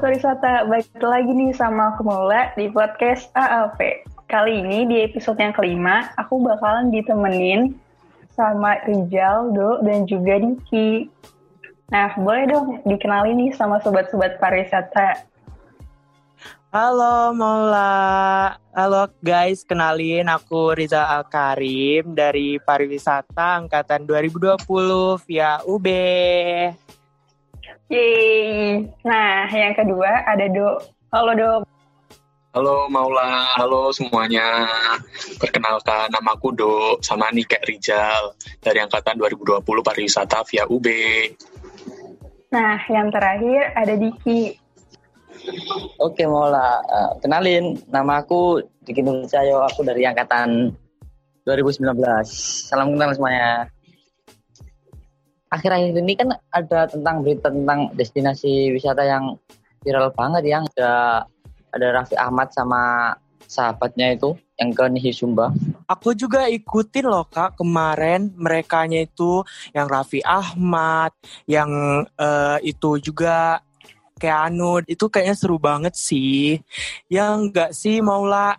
Sobat Wisata, balik lagi nih sama aku Mula di podcast AAP. Kali ini di episode yang kelima, aku bakalan ditemenin sama Rijal, Do, dan juga Diki. Nah, boleh dong dikenalin nih sama sobat-sobat pariwisata. Halo Maula, halo guys, kenalin aku Riza Al Karim dari pariwisata angkatan 2020 via UB. Yeay. Nah, yang kedua ada Do. Halo Do. Halo Maula, halo semuanya. Perkenalkan nama aku Do, sama nih kayak Rijal dari angkatan 2020 pariwisata via UB. Nah, yang terakhir ada Diki. Oke Maula, uh, kenalin nama aku Diki Nurcayo, aku dari angkatan 2019. Salam kenal semuanya akhir-akhir ini kan ada tentang berita tentang destinasi wisata yang viral banget yang ada ada Raffi Ahmad sama sahabatnya itu yang ke Nihisumba. Aku juga ikutin loh kak kemarin merekanya itu yang Raffi Ahmad, yang uh, itu juga kayak Anu itu kayaknya seru banget sih. Yang enggak sih Maula?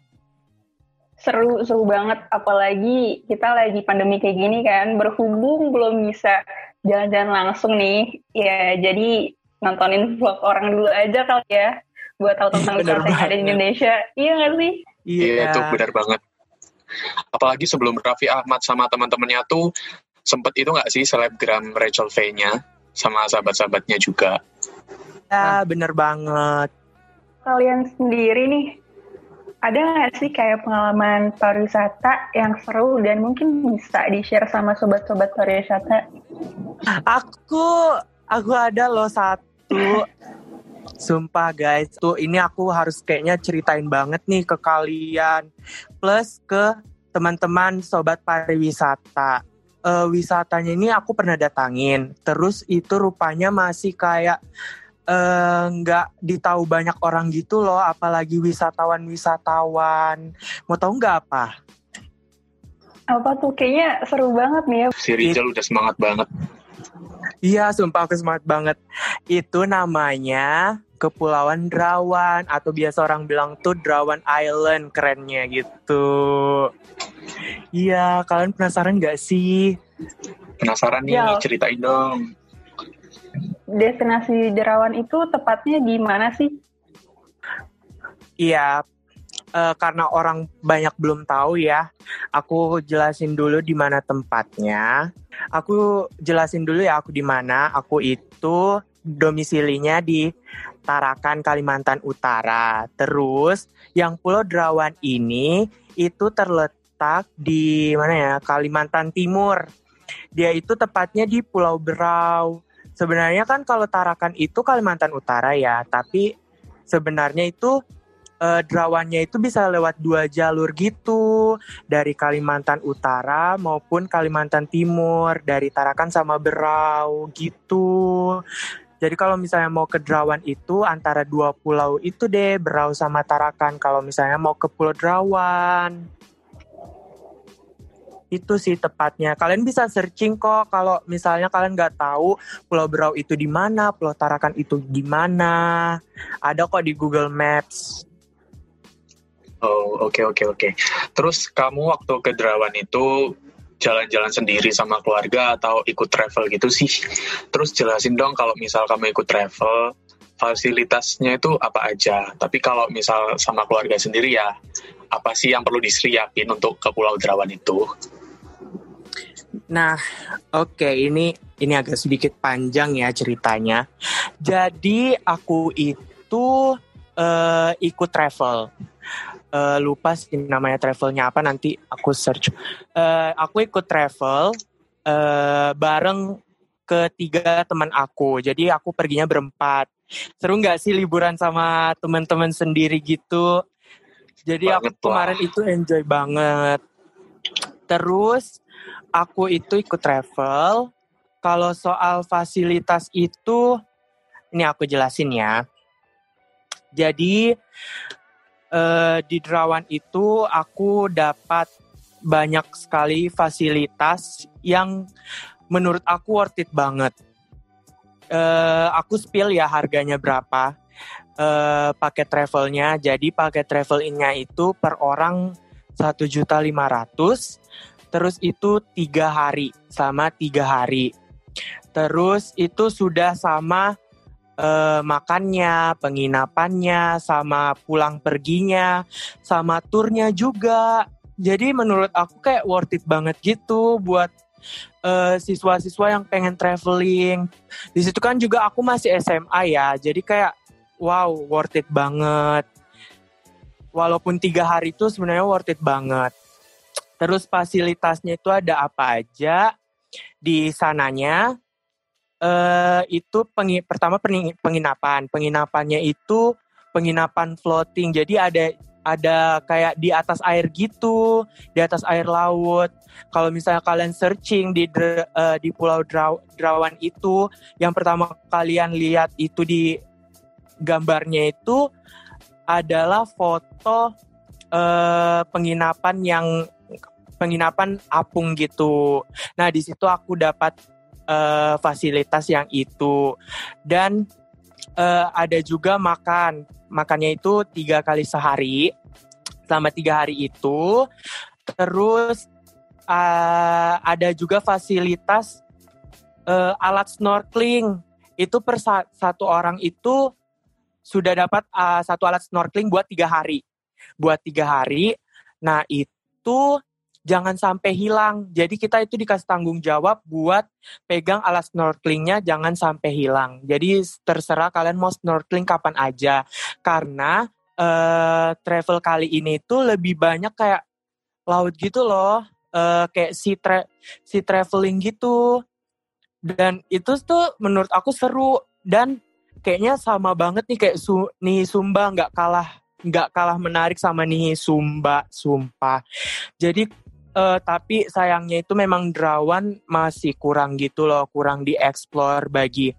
Seru, seru banget. Apalagi kita lagi pandemi kayak gini kan, berhubung belum bisa jalan-jalan langsung nih, ya jadi nontonin vlog orang dulu aja kali ya, buat tahu tentang wisata yang ada di Indonesia. Iya nggak sih? Iya, yeah. itu benar banget. Apalagi sebelum Raffi Ahmad sama teman-temannya tuh sempet itu nggak sih selebgram Rachel V-nya sama sahabat-sahabatnya juga. Ya, bener banget. Kalian sendiri nih, ada nggak sih kayak pengalaman pariwisata yang seru dan mungkin bisa di-share sama sobat-sobat pariwisata? Aku, aku ada loh satu. Sumpah guys, tuh ini aku harus kayaknya ceritain banget nih ke kalian. Plus ke teman-teman sobat pariwisata. Uh, wisatanya ini aku pernah datangin. Terus itu rupanya masih kayak nggak uh, ditahu banyak orang gitu loh, apalagi wisatawan-wisatawan. Mau tahu nggak apa? Apa tuh? Kayaknya seru banget nih ya. Si Rizal udah semangat banget. Iya, sumpah aku semangat banget. Itu namanya Kepulauan Derawan atau biasa orang bilang tuh Derawan Island kerennya gitu. Iya, kalian penasaran nggak sih? Penasaran nih, ya. ceritain dong destinasi Derawan itu tepatnya di mana sih? Iya, uh, karena orang banyak belum tahu ya, aku jelasin dulu di mana tempatnya. Aku jelasin dulu ya aku di mana. Aku itu domisilinya di Tarakan, Kalimantan Utara. Terus yang Pulau Derawan ini itu terletak di mana ya? Kalimantan Timur. Dia itu tepatnya di Pulau Berau. Sebenarnya kan kalau Tarakan itu Kalimantan Utara ya, tapi sebenarnya itu eh, derawannya itu bisa lewat dua jalur gitu dari Kalimantan Utara maupun Kalimantan Timur dari Tarakan sama Berau gitu. Jadi kalau misalnya mau ke Derawan itu antara dua pulau itu deh Berau sama Tarakan. Kalau misalnya mau ke Pulau Derawan itu sih tepatnya. Kalian bisa searching kok kalau misalnya kalian nggak tahu Pulau Berau itu di mana, Pulau Tarakan itu di mana. Ada kok di Google Maps. Oh, oke okay, oke okay, oke. Okay. Terus kamu waktu ke Derawan itu jalan-jalan sendiri sama keluarga atau ikut travel gitu sih? Terus jelasin dong kalau misal kamu ikut travel, fasilitasnya itu apa aja. Tapi kalau misal sama keluarga sendiri ya, apa sih yang perlu diseriapin untuk ke Pulau Derawan itu? Nah, oke okay, ini ini agak sedikit panjang ya ceritanya. Jadi aku itu uh, ikut travel. Uh, lupa sih namanya travelnya apa nanti aku search. Uh, aku ikut travel uh, bareng ketiga teman aku. Jadi aku perginya berempat. Seru nggak sih liburan sama teman-teman sendiri gitu? Jadi banget aku kemarin itu enjoy banget. Terus aku itu ikut travel. Kalau soal fasilitas itu, ini aku jelasin ya. Jadi eh, di Derawan itu aku dapat banyak sekali fasilitas yang menurut aku worth it banget. Eh, aku spill ya harganya berapa. uh, paket travelnya. Jadi paket travel innya itu per orang satu juta lima ratus. Terus itu tiga hari sama tiga hari. Terus itu sudah sama uh, makannya, penginapannya, sama pulang perginya, sama turnya juga. Jadi menurut aku kayak worth it banget gitu buat uh, siswa-siswa yang pengen traveling. Di situ kan juga aku masih SMA ya, jadi kayak wow worth it banget. Walaupun tiga hari itu sebenarnya worth it banget. Terus fasilitasnya itu ada apa aja di sananya? Uh, itu pengi pertama penginapan. Penginapannya itu penginapan floating. Jadi ada ada kayak di atas air gitu, di atas air laut. Kalau misalnya kalian searching di uh, di Pulau Derawan itu, yang pertama kalian lihat itu di gambarnya itu adalah foto uh, penginapan yang penginapan apung gitu. Nah di situ aku dapat uh, fasilitas yang itu. Dan uh, ada juga makan. Makannya itu tiga kali sehari selama tiga hari itu. Terus uh, ada juga fasilitas uh, alat snorkeling. Itu per sa satu orang itu sudah dapat uh, satu alat snorkeling buat tiga hari buat tiga hari nah itu jangan sampai hilang. Jadi kita itu dikasih tanggung jawab buat pegang alat snorkelingnya jangan sampai hilang. Jadi terserah kalian mau snorkeling kapan aja. Karena uh, travel kali ini tuh lebih banyak kayak laut gitu loh. Uh, kayak si tra si traveling gitu. Dan itu tuh menurut aku seru dan kayaknya sama banget nih kayak su nih Sumba nggak kalah nggak kalah menarik sama nih Sumba, sumpah. Jadi uh, tapi sayangnya itu memang Derawan masih kurang gitu loh, kurang dieksplor bagi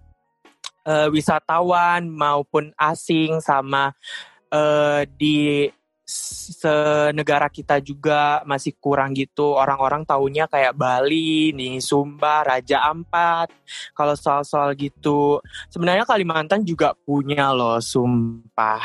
uh, wisatawan maupun asing sama uh, di senegara kita juga masih kurang gitu orang-orang taunya kayak Bali nih Sumba Raja Ampat kalau soal-soal gitu sebenarnya Kalimantan juga punya loh sumpah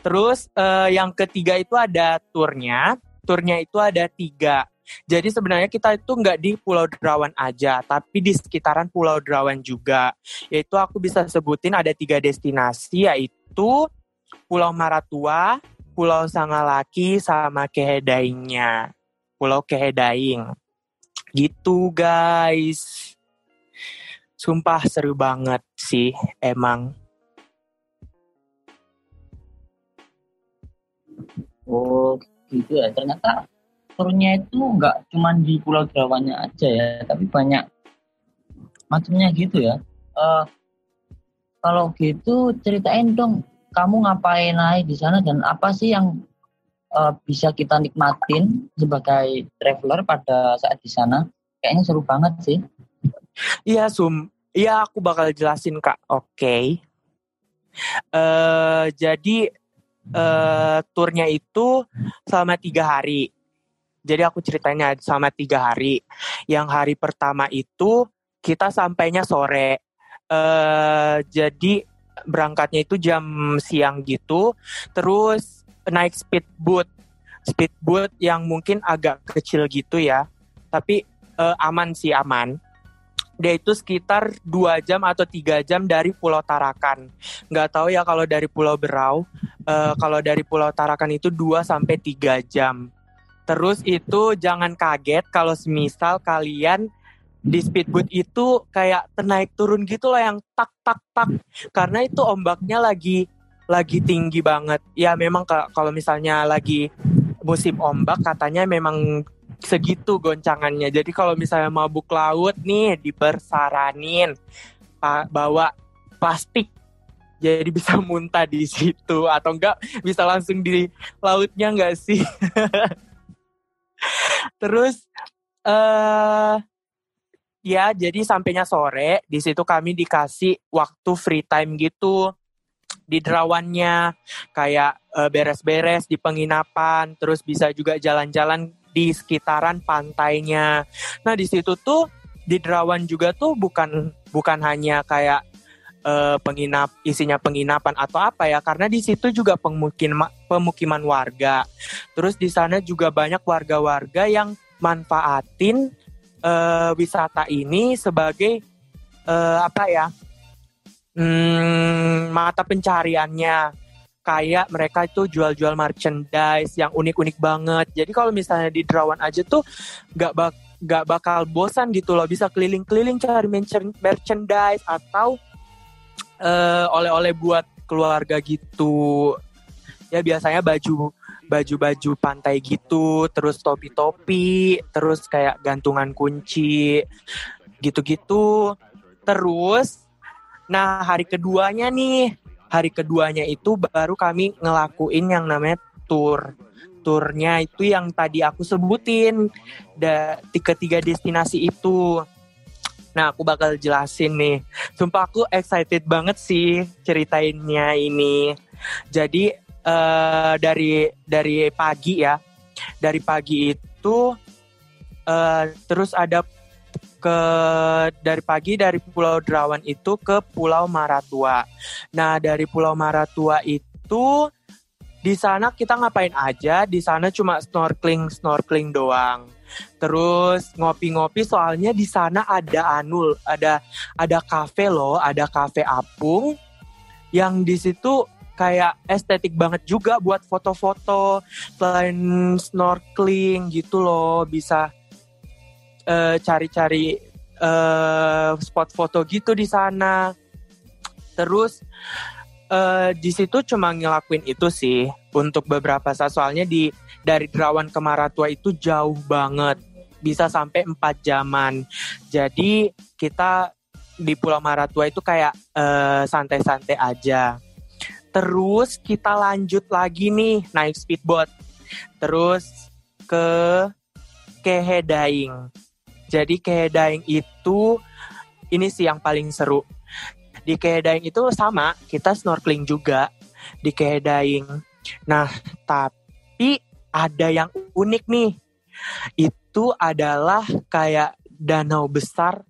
terus uh, yang ketiga itu ada turnya turnya itu ada tiga. Jadi sebenarnya kita itu nggak di Pulau Derawan aja, tapi di sekitaran Pulau Derawan juga. Yaitu aku bisa sebutin ada tiga destinasi, yaitu Pulau Maratua, Pulau Sangalaki, sama Kehedaingnya. Pulau Kehedaing. Gitu guys. Sumpah seru banget sih emang. Oh, gitu ya ternyata turunnya itu nggak cuma di Pulau Derawannya aja ya tapi banyak macamnya gitu ya uh, kalau gitu ceritain dong kamu ngapain naik di sana dan apa sih yang uh, bisa kita nikmatin sebagai traveler pada saat di sana kayaknya seru banget sih iya sum iya aku bakal jelasin kak oke okay. uh, jadi uh, turnya itu selama tiga hari. Jadi aku ceritanya selama tiga hari. Yang hari pertama itu kita sampainya sore. Uh, jadi berangkatnya itu jam siang gitu. Terus naik speedboat. Speedboat yang mungkin agak kecil gitu ya. Tapi uh, aman sih aman dia itu sekitar dua jam atau tiga jam dari Pulau Tarakan. Nggak tahu ya kalau dari Pulau Berau. Uh, kalau dari Pulau Tarakan itu 2 sampai tiga jam. Terus itu jangan kaget kalau semisal kalian di speedboat itu kayak naik turun gitu loh yang tak tak tak karena itu ombaknya lagi lagi tinggi banget. Ya memang kalau misalnya lagi musim ombak katanya memang segitu goncangannya. Jadi kalau misalnya mabuk laut nih dipersaranin bawa plastik jadi bisa muntah di situ atau enggak bisa langsung di lautnya enggak sih? Terus eh uh, ya jadi sampainya sore di situ kami dikasih waktu free time gitu di derawannya kayak eh, beres-beres di penginapan terus bisa juga jalan-jalan di sekitaran pantainya. Nah di situ tuh di Derawan juga tuh bukan bukan hanya kayak uh, penginap isinya penginapan atau apa ya karena di situ juga pemukiman pemukiman warga terus di sana juga banyak warga-warga yang manfaatin uh, wisata ini sebagai uh, apa ya hmm, mata pencariannya. Kayak mereka itu jual-jual merchandise yang unik-unik banget. Jadi kalau misalnya di Derawan aja tuh nggak bak gak bakal bosan gitu loh. Bisa keliling-keliling cari merchandise atau uh, oleh-oleh buat keluarga gitu. Ya biasanya baju baju-baju pantai gitu terus topi-topi terus kayak gantungan kunci gitu-gitu terus nah hari keduanya nih hari keduanya itu baru kami ngelakuin yang namanya tour turnya itu yang tadi aku sebutin da tiga-tiga destinasi itu Nah, aku bakal jelasin nih. Sumpah aku excited banget sih ceritainnya ini. Jadi uh, dari dari pagi ya, dari pagi itu uh, terus ada ke dari pagi dari Pulau Derawan itu ke Pulau Maratua. Nah, dari Pulau Maratua itu di sana kita ngapain aja? Di sana cuma snorkeling snorkeling doang terus ngopi-ngopi soalnya di sana ada anul ada ada kafe loh ada kafe apung yang di situ kayak estetik banget juga buat foto-foto selain snorkeling gitu loh bisa eh, cari-cari uh, spot foto gitu di sana. Terus uh, di situ cuma ngelakuin itu sih untuk beberapa saat. Soalnya di dari Derawan ke Maratua itu jauh banget bisa sampai 4 jaman. Jadi kita di Pulau Maratua itu kayak santai santai-santai aja terus kita lanjut lagi nih naik speedboat terus ke Kehedaing jadi Kehedaing itu ini sih yang paling seru di Kehedaing itu sama kita snorkeling juga di Kehedaing nah tapi ada yang unik nih. Itu adalah kayak danau besar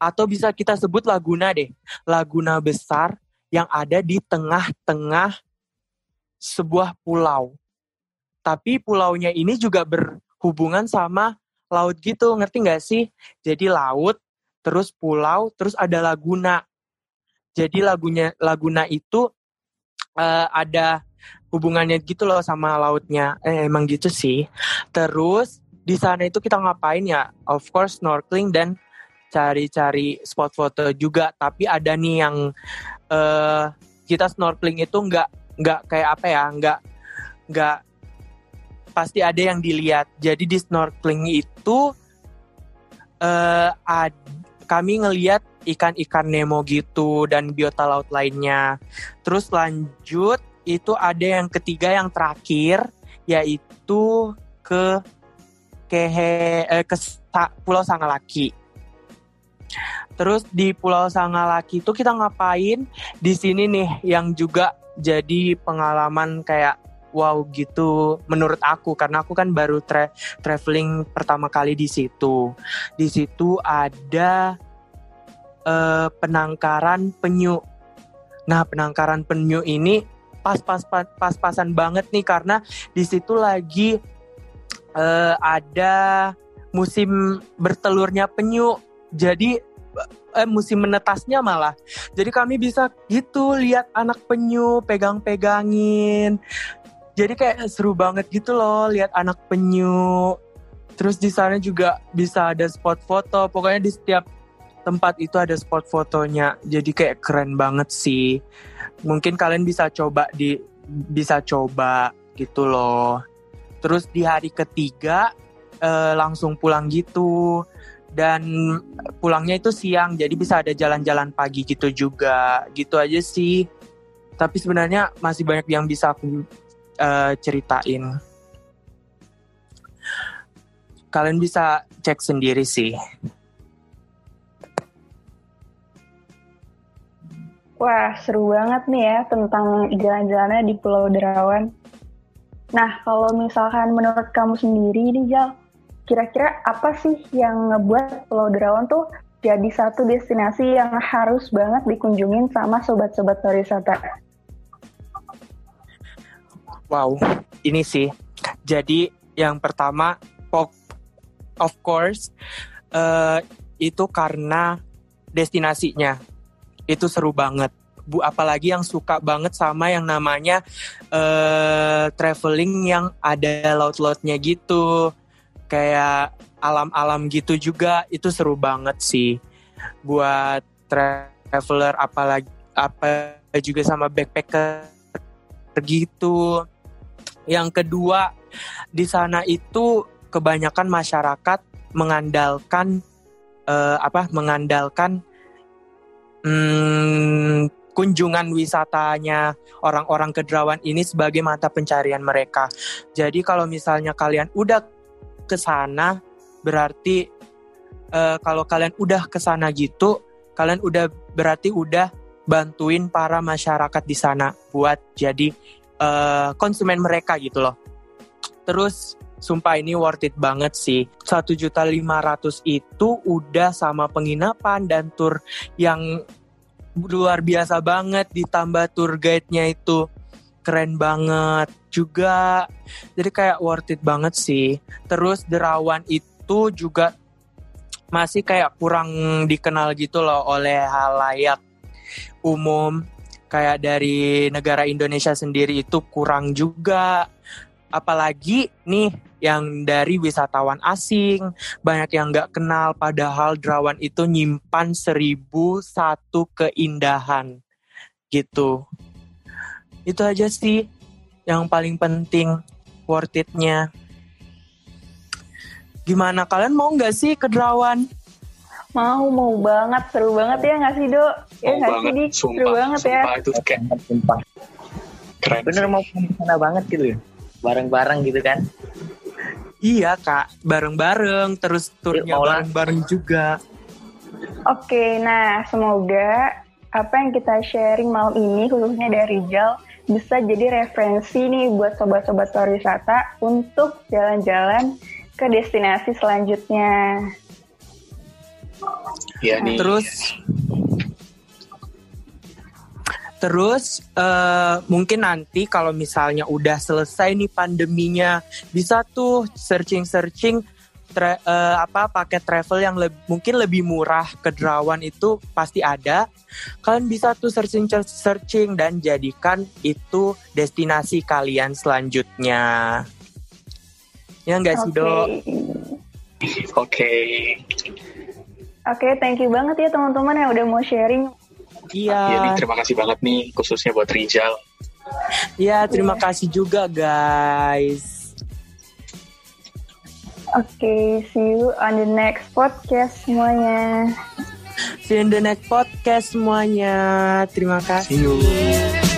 atau bisa kita sebut laguna deh. Laguna besar yang ada di tengah-tengah sebuah pulau. Tapi pulaunya ini juga berhubungan sama laut gitu, ngerti nggak sih? Jadi laut, terus pulau, terus ada laguna. Jadi lagunya laguna itu uh, ada hubungannya gitu loh sama lautnya. Eh, emang gitu sih. Terus di sana itu kita ngapain ya? Of course snorkeling dan cari-cari spot foto juga. Tapi ada nih yang uh, kita snorkeling itu nggak nggak kayak apa ya? Nggak nggak pasti ada yang dilihat. Jadi di snorkeling itu uh, ad, kami ngelihat ikan-ikan Nemo gitu dan biota laut lainnya. Terus lanjut itu ada yang ketiga yang terakhir yaitu ke Kehe eh, ke Pulau Sangalaki. Terus di Pulau Sangalaki itu kita ngapain? Di sini nih yang juga jadi pengalaman kayak wow gitu menurut aku karena aku kan baru tra traveling pertama kali di situ. Di situ ada uh, penangkaran penyu. Nah, penangkaran penyu ini pas-pas pas-pasan banget nih karena di situ lagi uh, ada musim bertelurnya penyu. Jadi eh, musim menetasnya malah. Jadi kami bisa gitu lihat anak penyu pegang-pegangin. Jadi kayak seru banget gitu loh lihat anak penyu. Terus di sana juga bisa ada spot foto. Pokoknya di setiap tempat itu ada spot fotonya. Jadi kayak keren banget sih mungkin kalian bisa coba di bisa coba gitu loh. Terus di hari ketiga eh, langsung pulang gitu dan pulangnya itu siang jadi bisa ada jalan-jalan pagi gitu juga gitu aja sih. Tapi sebenarnya masih banyak yang bisa aku eh, ceritain. Kalian bisa cek sendiri sih. Wah, seru banget nih ya tentang jalan-jalannya di Pulau Derawan. Nah, kalau misalkan menurut kamu sendiri nih, Jal, kira-kira apa sih yang ngebuat Pulau Derawan tuh jadi satu destinasi yang harus banget dikunjungin sama sobat-sobat pariwisata? Wow, ini sih. Jadi yang pertama, of course, uh, itu karena destinasinya itu seru banget. Bu, apalagi yang suka banget sama yang namanya uh, traveling yang ada laut-lautnya gitu, kayak alam-alam gitu juga itu seru banget sih buat traveler apalagi apa juga sama backpacker gitu. Yang kedua di sana itu kebanyakan masyarakat mengandalkan uh, apa mengandalkan hmm, kunjungan wisatanya orang-orang Kedrawan ini sebagai mata pencarian mereka. Jadi kalau misalnya kalian udah ke sana, berarti uh, kalau kalian udah ke sana gitu, kalian udah berarti udah bantuin para masyarakat di sana buat jadi uh, konsumen mereka gitu loh. Terus sumpah ini worth it banget sih. Satu juta lima ratus itu udah sama penginapan dan tour yang luar biasa banget ditambah tour guide-nya itu keren banget juga. Jadi kayak worth it banget sih. Terus Derawan itu juga masih kayak kurang dikenal gitu loh oleh halayak umum kayak dari negara Indonesia sendiri itu kurang juga apalagi nih yang dari wisatawan asing, banyak yang nggak kenal, padahal Derawan itu nyimpan seribu satu keindahan gitu. Itu aja sih yang paling penting worth it-nya. Gimana kalian mau nggak sih ke Derawan? Mau, mau banget, seru banget ya nggak sih Dok? Ya nggak sih Dik? Sumpah, seru banget ya. sumpah, itu kayak sumpah. keren. Bener mau ke sana banget gitu ya. Bareng-bareng gitu kan. Iya kak, bareng-bareng, terus turnya bareng-bareng juga. Oke, nah semoga apa yang kita sharing malam ini khususnya dari Rijal bisa jadi referensi nih buat sobat-sobat pariwisata untuk jalan-jalan ke destinasi selanjutnya. Iya nih. Terus Terus uh, mungkin nanti kalau misalnya udah selesai nih pandeminya, bisa tuh searching-searching tra- uh, apa paket travel yang lebih, mungkin lebih murah ke Derawan itu pasti ada. Kalian bisa tuh searching-searching dan jadikan itu destinasi kalian selanjutnya. Ya nggak sih, Oke. Dok? Oke. Oke, thank you banget ya teman-teman yang udah mau sharing. Iya. Iya nih, terima kasih banget nih khususnya buat Rijal. Iya, terima kasih juga guys. Oke, see you on the next podcast semuanya. See you in the next podcast semuanya. Terima kasih. See you.